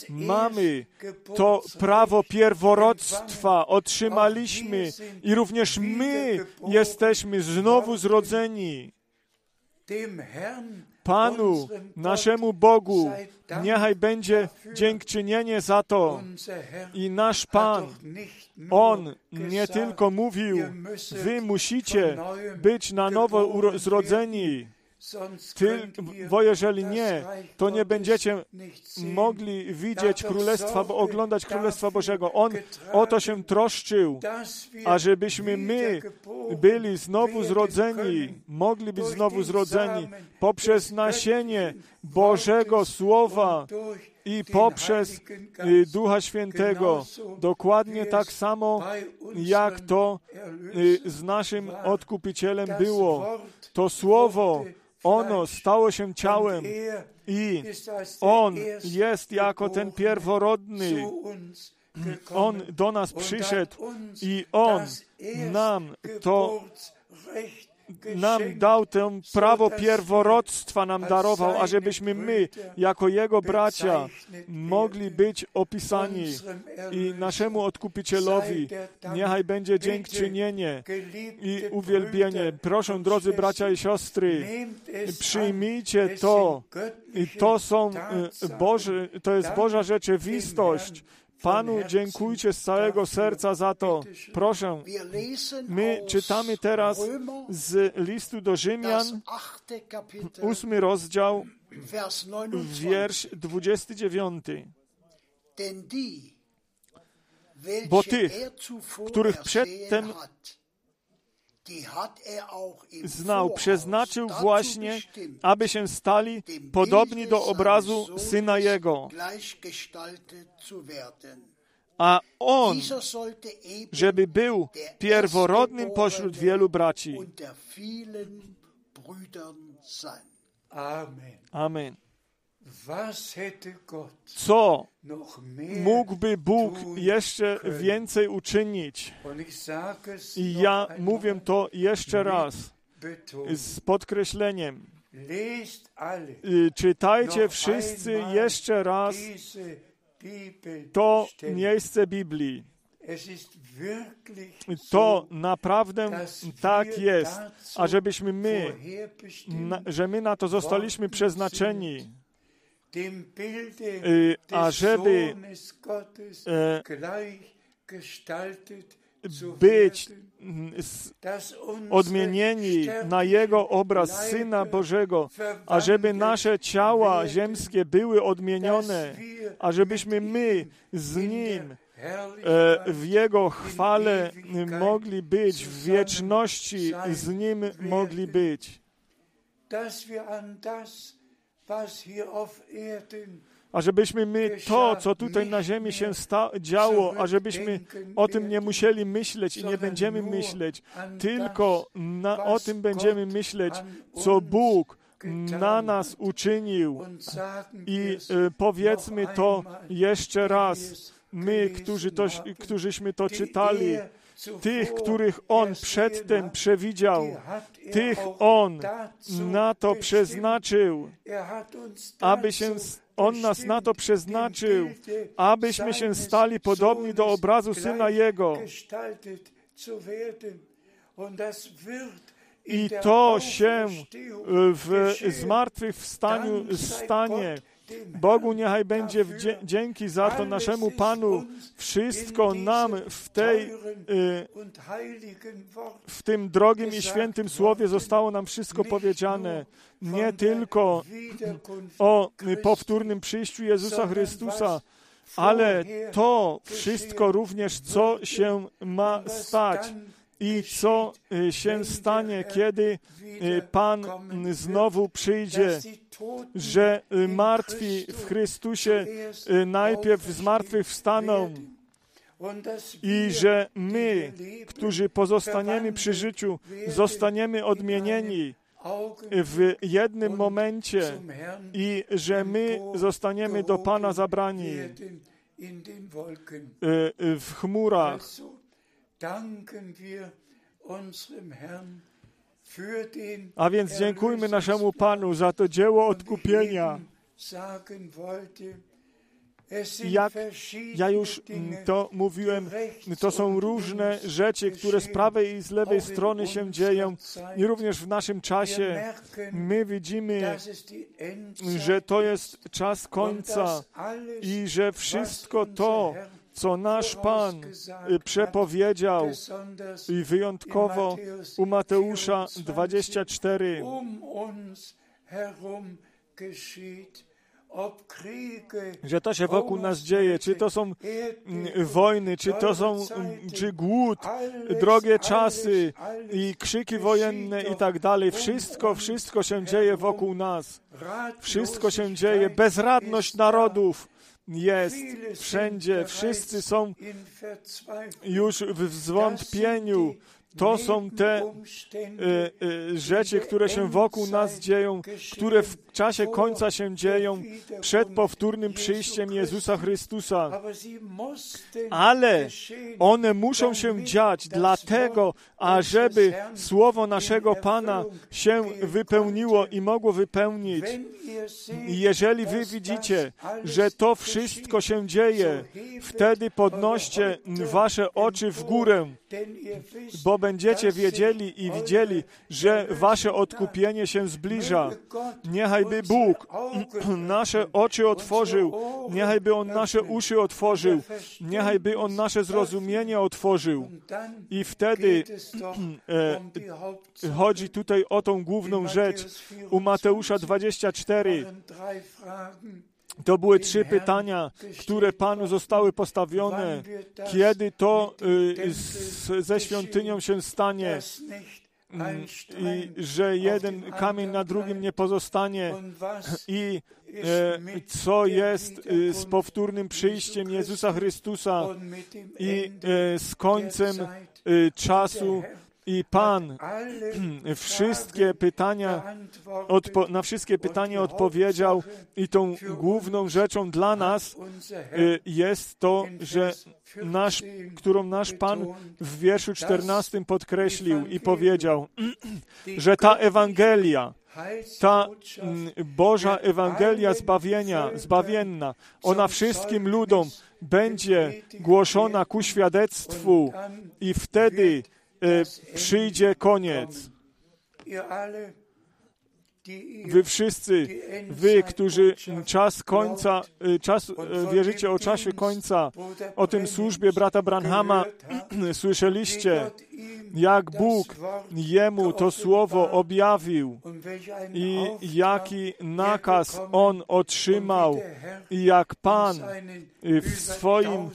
mamy to prawo pierworodstwa, otrzymaliśmy i również my jesteśmy znowu zrodzeni. Panu, naszemu Bogu, niechaj będzie dziękczynienie za to. I nasz Pan, On nie tylko mówił, wy musicie być na nowo zrodzeni, ty, bo jeżeli nie, to nie będziecie mogli widzieć Królestwa, bo oglądać Królestwa Bożego. On o to się troszczył, ażebyśmy my byli znowu zrodzeni, mogli być znowu zrodzeni poprzez nasienie Bożego Słowa i poprzez y, Ducha Świętego. Dokładnie tak samo, jak to y, z naszym Odkupicielem było. To Słowo ono stało się ciałem i On jest jako ten pierworodny. On do nas przyszedł i On nam to nam dał tę prawo pierworodstwa, nam darował, ażebyśmy my, jako Jego bracia, mogli być opisani i naszemu Odkupicielowi niechaj będzie dziękczynienie i uwielbienie. Proszę, drodzy bracia i siostry, przyjmijcie to. I to są Boże, to jest Boża rzeczywistość. Panu dziękujcie z całego serca za to. Proszę, my czytamy teraz z listu do Rzymian, ósmy rozdział, wiersz 29. Bo tych, których przedtem znał, przeznaczył właśnie, aby się stali podobni do obrazu Syna Jego. A On, żeby był pierworodnym pośród wielu braci. Amen. Co mógłby Bóg jeszcze więcej uczynić? I ja mówię to jeszcze raz. Z podkreśleniem. Czytajcie wszyscy jeszcze raz to miejsce Biblii. To naprawdę tak jest, ażebyśmy my, na, że my na to zostaliśmy przeznaczeni, ażeby być odmienieni na Jego obraz Syna Bożego, ażeby nasze ciała ziemskie były odmienione, ażebyśmy my z Nim w Jego chwale mogli być, w wieczności z Nim mogli być ażebyśmy my to, co tutaj na ziemi się działo, ażebyśmy o tym nie musieli myśleć i nie będziemy myśleć, tylko na, o tym będziemy myśleć, co Bóg na nas uczynił. I y, powiedzmy to jeszcze raz, my, którzy to, którzyśmy to czytali, tych, których On przedtem przewidział, tych On na to przeznaczył, aby się on nas na to przeznaczył, abyśmy się stali podobni do obrazu Syna Jego. I to się w zmartwychwstaniu stanie. Bogu niechaj będzie dzięki za to naszemu Panu. Wszystko nam w tej, w tym drogim i świętym słowie zostało nam wszystko powiedziane. Nie tylko o powtórnym przyjściu Jezusa Chrystusa, ale to wszystko również, co się ma stać i co się stanie, kiedy Pan znowu przyjdzie że y, martwi w Chrystusie y, najpierw zmartwychwstaną i że my, którzy pozostaniemy przy życiu, zostaniemy odmienieni w jednym momencie i że my zostaniemy do Pana zabrani y, w chmurach. A więc dziękujmy naszemu Panu za to dzieło odkupienia. Jak ja już to mówiłem, to są różne rzeczy, które z prawej i z lewej strony się dzieją i również w naszym czasie. my widzimy, że to jest czas końca i że wszystko to, co nasz Pan y, przepowiedział i wyjątkowo u Mateusza 24 że to się wokół nas dzieje, czy to są mm, wojny, czy to są, mm, czy głód, drogie czasy i krzyki wojenne i tak dalej. Wszystko, wszystko się dzieje wokół nas. Wszystko się dzieje. Bezradność narodów jest wszędzie. Wszyscy są już w zwątpieniu To są te e, e, rzeczy, które się wokół nas dzieją, które w czasie końca się dzieją przed powtórnym przyjściem Jezusa Chrystusa. Ale one muszą się dziać dlatego, ażeby słowo naszego Pana się wypełniło i mogło wypełnić. Jeżeli wy widzicie, że to wszystko się dzieje, wtedy podnoście wasze oczy w górę, bo będziecie wiedzieli i widzieli, że wasze odkupienie się zbliża. Niechajby Bóg nasze oczy otworzył, niechajby On nasze uszy otworzył, niechajby On nasze zrozumienie otworzył. I wtedy e, chodzi tutaj o tą główną rzecz. U Mateusza 24 to były trzy pytania, które Panu zostały postawione. Kiedy to y, z, ze świątynią się stanie? I że jeden kamień na drugim nie pozostanie i e, co jest e, z powtórnym przyjściem Jezusa Chrystusa i e, z końcem e, czasu i Pan wszystkie pytania, na wszystkie pytania odpowiedział i tą główną rzeczą dla nas y, jest to, że nasz, którą nasz Pan w wierszu 14 podkreślił i powiedział, że ta Ewangelia, ta mm, Boża Ewangelia zbawienia, zbawienna, ona wszystkim ludom będzie głoszona ku świadectwu i wtedy przyjdzie koniec. Wy wszyscy, wy, którzy czas końca, e, czas, e, wierzycie o czasie końca, o tym służbie brata Branhama, słyszeliście, jak Bóg jemu to słowo objawił i jaki nakaz on otrzymał i jak Pan w swoim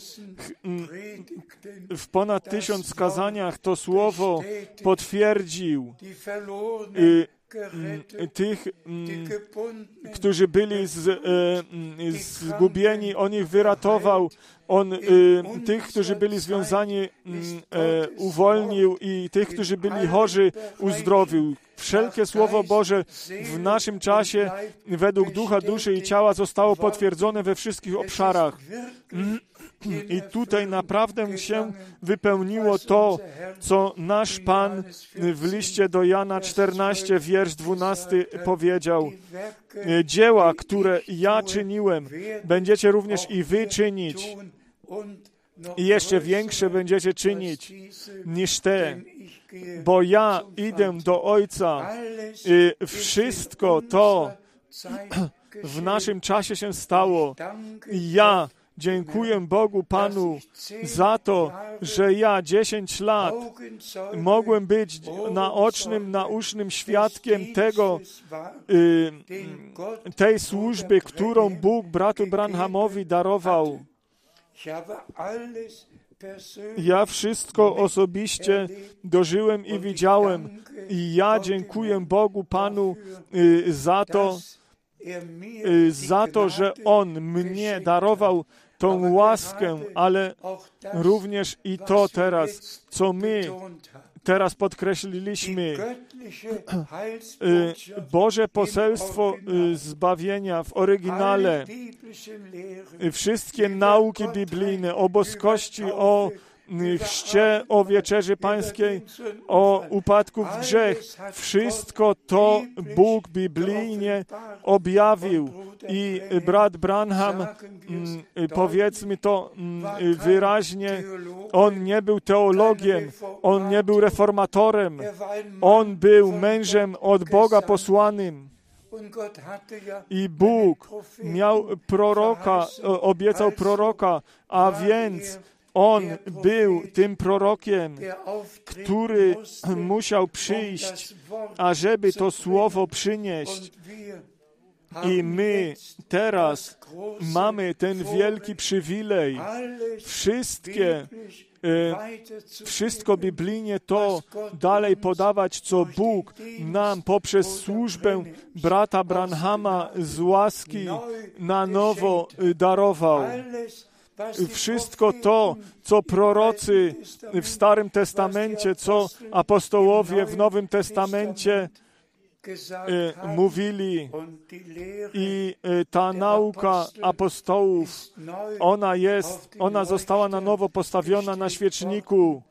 w ponad tysiąc skazaniach to słowo potwierdził tych, którzy byli z, e, zgubieni, on ich wyratował, on e, tych, którzy byli związani, e, uwolnił i tych, którzy byli chorzy, uzdrowił. Wszelkie Słowo Boże w naszym czasie według ducha, duszy i ciała zostało potwierdzone we wszystkich obszarach. I tutaj naprawdę się wypełniło to, co nasz Pan w liście do Jana 14, wiersz 12 powiedział. Dzieła, które ja czyniłem, będziecie również i wy czynić. I jeszcze większe będziecie czynić niż te, bo ja idę do Ojca i wszystko to w naszym czasie się stało. Ja Dziękuję Bogu Panu za to, że ja dziesięć lat mogłem być naocznym, naucznym świadkiem tego, y, tej służby, którą Bóg bratu Branhamowi darował. Ja wszystko osobiście dożyłem i widziałem. I ja dziękuję Bogu Panu y, za to, y, za to, że On mnie darował tą łaskę, ale również i to teraz, co my teraz podkreśliliśmy, y, Boże poselstwo y, zbawienia w oryginale, wszystkie nauki biblijne o boskości, o chrzcie, o wieczerzy pańskiej, o upadku w grzech. Wszystko to Bóg biblijnie objawił. I brat Branham, mm, powiedzmy to mm, wyraźnie, on nie był teologiem, on nie był reformatorem, on był mężem od Boga posłanym. I Bóg miał proroka, obiecał proroka, a więc on był tym prorokiem, który musiał przyjść, ażeby to słowo przynieść. I my teraz mamy ten wielki przywilej. Wszystkie e, wszystko biblijnie to dalej podawać, co Bóg nam poprzez służbę brata Branhama z łaski na nowo darował wszystko to, co prorocy w Starym Testamencie, co apostołowie w Nowym Testamencie e, mówili i e, ta nauka apostołów, ona jest, ona została na nowo postawiona na świeczniku.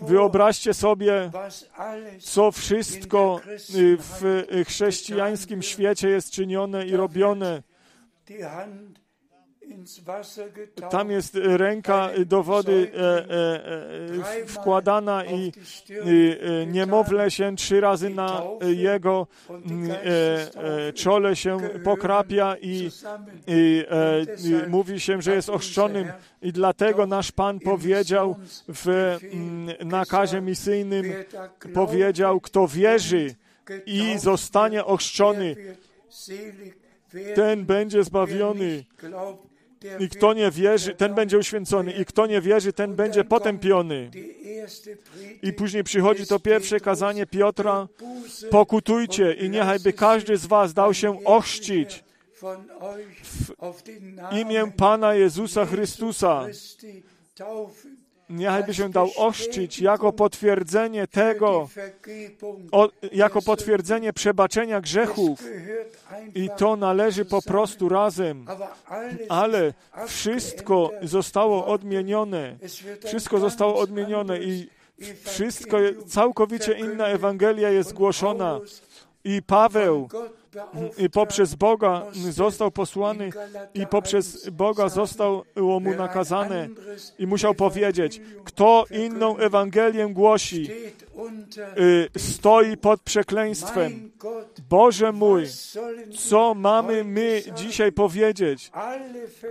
Wyobraźcie sobie, co wszystko y, w chrześcijańskim świecie jest czynione i robione. Tam jest ręka do wody e, e, e, wkładana i niemowlę się trzy razy na jego czole się pokrapia i, i mówi się, że jest ochrzczonym. I dlatego nasz Pan powiedział w nakazie misyjnym, powiedział, kto wierzy i zostanie ochrzczony, ten będzie zbawiony. I kto nie wierzy, ten będzie uświęcony. I kto nie wierzy, ten będzie potępiony. I później przychodzi to pierwsze kazanie Piotra. Pokutujcie i niechajby każdy z was dał się ochrzcić w imię Pana Jezusa Chrystusa. Niechajby się dał ochrzcić jako potwierdzenie tego, o, jako potwierdzenie przebaczenia grzechów. I to należy po prostu razem. Ale wszystko zostało odmienione. Wszystko zostało odmienione i wszystko, całkowicie inna Ewangelia jest głoszona. I Paweł poprzez Boga został posłany i poprzez Boga został mu nakazane i musiał powiedzieć, kto inną Ewangelię głosi, y, stoi pod przekleństwem. Boże mój, co mamy my dzisiaj powiedzieć?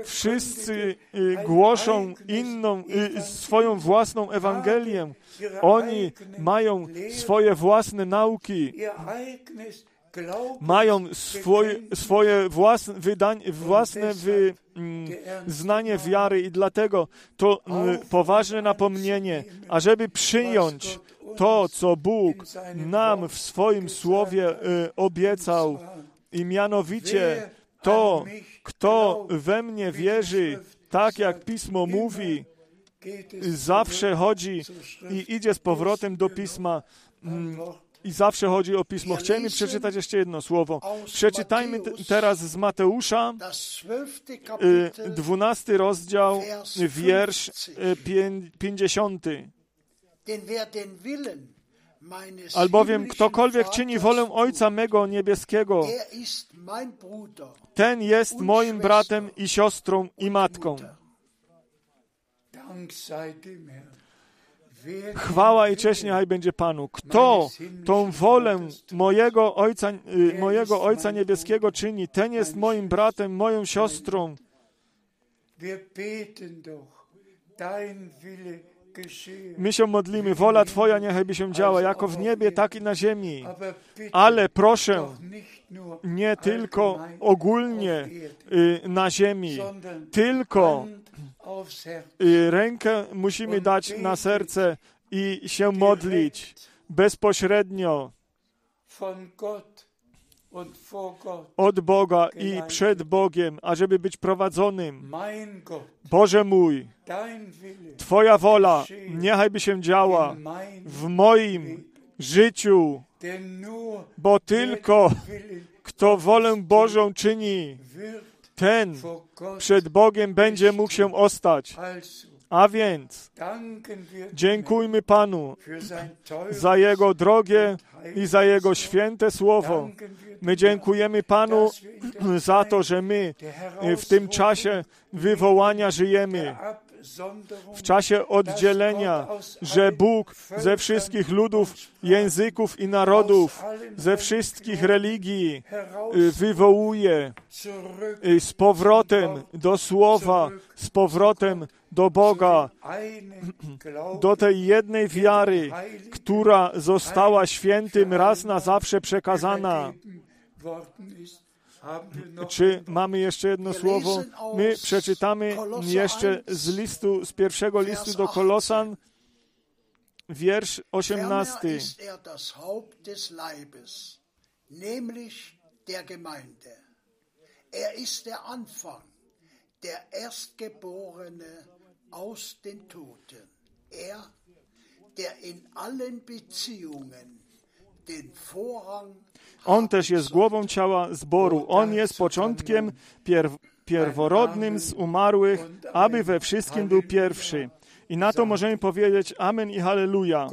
Wszyscy y, głoszą inną, y, swoją własną Ewangelię. Oni mają swoje własne nauki mają swoje, swoje własne, wydań, własne wyznanie mm, wiary i dlatego to mm, poważne napomnienie, ażeby przyjąć to, co Bóg nam w swoim słowie y, obiecał. I mianowicie to, kto we mnie wierzy, tak jak Pismo mówi, zawsze chodzi i idzie z powrotem do Pisma. I zawsze chodzi o pismo. Chciałem przeczytać jeszcze jedno słowo. Przeczytajmy teraz z Mateusza, 12 y, rozdział, wiersz 50. Y, Albowiem ktokolwiek czyni wolę Ojca mego niebieskiego, ten jest moim bratem i siostrą i matką. Chwała i cześć niechaj będzie Panu. Kto tą wolę mojego Ojca, y, mojego Ojca Niebieskiego czyni, ten jest moim bratem, moją siostrą. My się modlimy, wola Twoja niechaj by się działa, jako w niebie, tak i na ziemi. Ale proszę, nie tylko ogólnie y, na ziemi, tylko i rękę musimy dać na serce i się modlić bezpośrednio od Boga i przed Bogiem, ażeby być prowadzonym. Boże mój, Twoja wola niechaj by się działa w moim życiu, bo tylko kto wolę Bożą czyni, ten przed Bogiem będzie mógł się ostać. A więc dziękujmy Panu za Jego drogie i za Jego święte słowo. My dziękujemy Panu za to, że my w tym czasie wywołania żyjemy w czasie oddzielenia, że Bóg ze wszystkich ludów, języków i narodów, ze wszystkich religii y, wywołuje y, z powrotem do Słowa, z powrotem do Boga, do tej jednej wiary, która została świętym raz na zawsze przekazana. Czy mamy jeszcze jedno słowo? My przeczytamy jeszcze z listu, z pierwszego listu do Kolosan, wiersz 18. Er ist der Anfang, der Erstgeborene aus den Toten. Er, der in allen Beziehungen On też jest głową ciała zboru. On jest początkiem pierw, pierworodnym z umarłych, aby we wszystkim był pierwszy. I na to możemy powiedzieć Amen i Halleluja.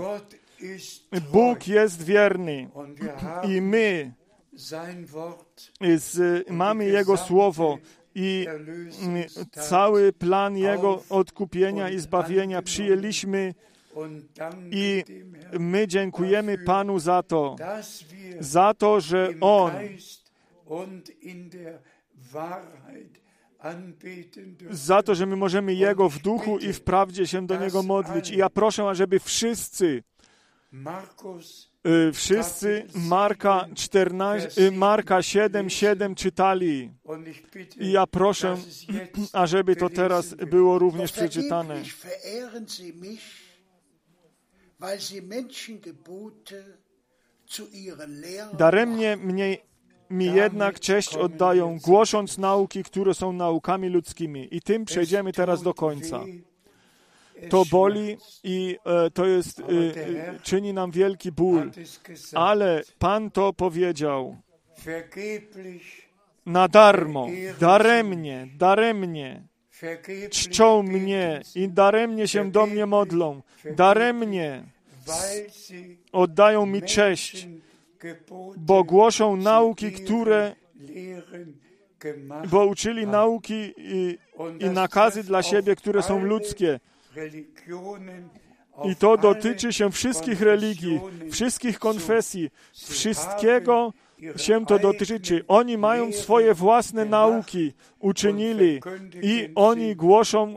Bóg jest wierny. I my z, mamy Jego słowo i cały plan Jego odkupienia i zbawienia przyjęliśmy i my dziękujemy Panu za to, za to, że On za to, że my możemy Jego w duchu i w prawdzie się do Niego modlić. I ja proszę, ażeby wszyscy, y, wszyscy Marka 14, y, Marka 7, 7 czytali. I ja proszę, ażeby to teraz było również przeczytane. Daremnie mnie, mi jednak cześć oddają, głosząc nauki, które są naukami ludzkimi. I tym przejdziemy teraz do końca. To boli i e, to jest, e, e, czyni nam wielki ból. Ale Pan to powiedział na darmo, daremnie, daremnie. Czczą mnie i daremnie się do mnie modlą. Daremnie oddają mi cześć, bo głoszą nauki, które bo uczyli nauki i, i nakazy dla siebie, które są ludzkie. I to dotyczy się wszystkich religii, wszystkich konfesji, wszystkiego się to dotyczy. Oni mają swoje własne nauki, uczynili i oni głoszą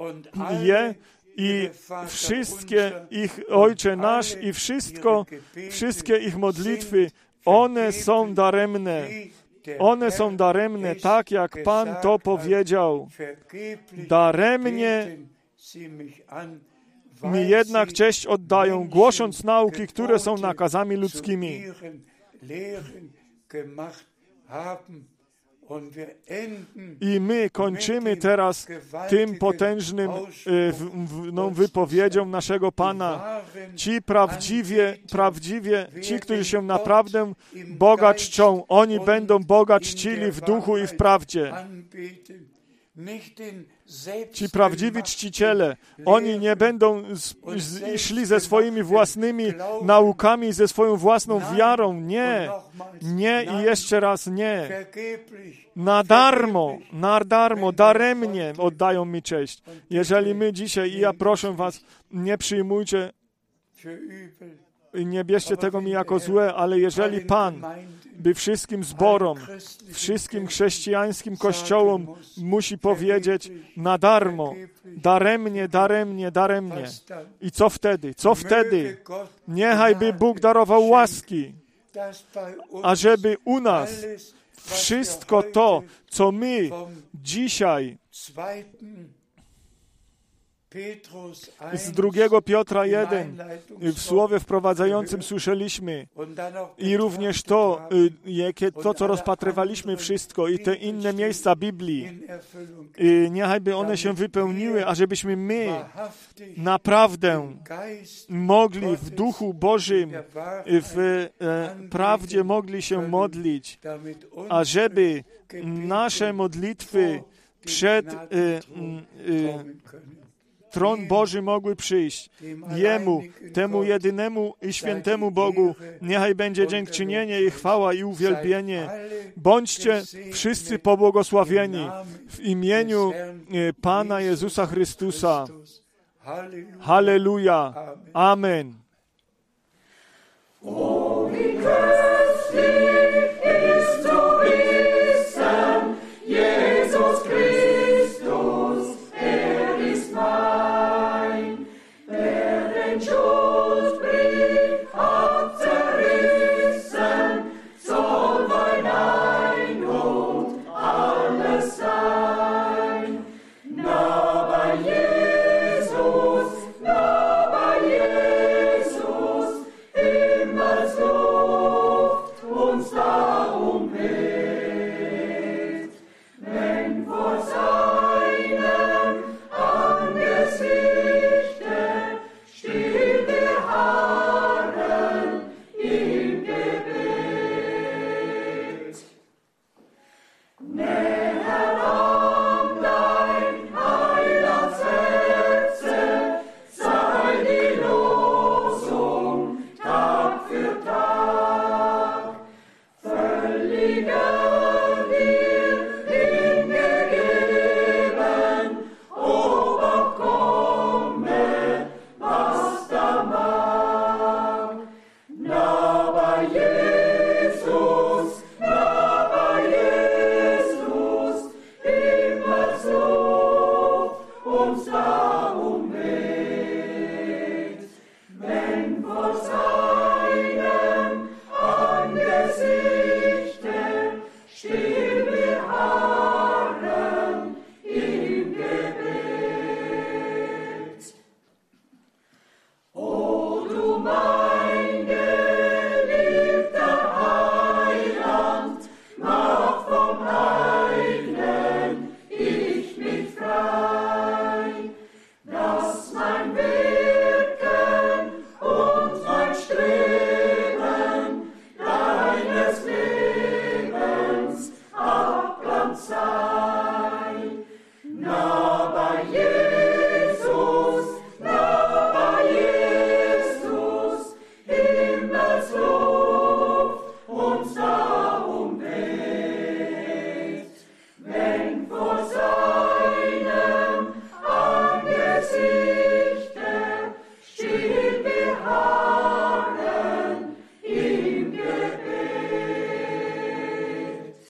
je i wszystkie ich Ojcze nasz i wszystko, wszystkie ich modlitwy, one są daremne. One są daremne, tak jak Pan to powiedział. Daremnie Mi jednak cześć oddają, głosząc nauki, które są nakazami ludzkimi. I my kończymy teraz tym potężnym e, no, wypowiedzią naszego Pana. Ci prawdziwie, prawdziwie, ci, którzy się naprawdę Boga czczą, oni będą Boga czcili w duchu i w prawdzie. Ci prawdziwi czciciele, oni nie będą szli ze swoimi własnymi naukami, ze swoją własną wiarą. Nie, nie i jeszcze raz nie. Na darmo, na darmo, daremnie oddają mi cześć. Jeżeli my dzisiaj, i ja proszę Was, nie przyjmujcie nie bierzcie tego mi jako złe, ale jeżeli Pan by wszystkim zborom, wszystkim chrześcijańskim kościołom musi powiedzieć na darmo, daremnie, daremnie, daremnie. I co wtedy? Co wtedy? Niechaj by Bóg darował łaski, ażeby u nas wszystko to, co my dzisiaj z drugiego Piotra 1 w słowie wprowadzającym słyszeliśmy i również to, jakie, to co rozpatrywaliśmy wszystko i te inne miejsca Biblii, niechajby one się wypełniły, ażebyśmy my naprawdę mogli w Duchu Bożym, w prawdzie mogli się modlić, ażeby nasze modlitwy przed y, y, tron Boży mogły przyjść. Jemu, temu jedynemu i świętemu Bogu, niechaj będzie dziękczynienie i chwała i uwielbienie. Bądźcie wszyscy pobłogosławieni w imieniu Pana Jezusa Chrystusa. Halleluja. Amen. O,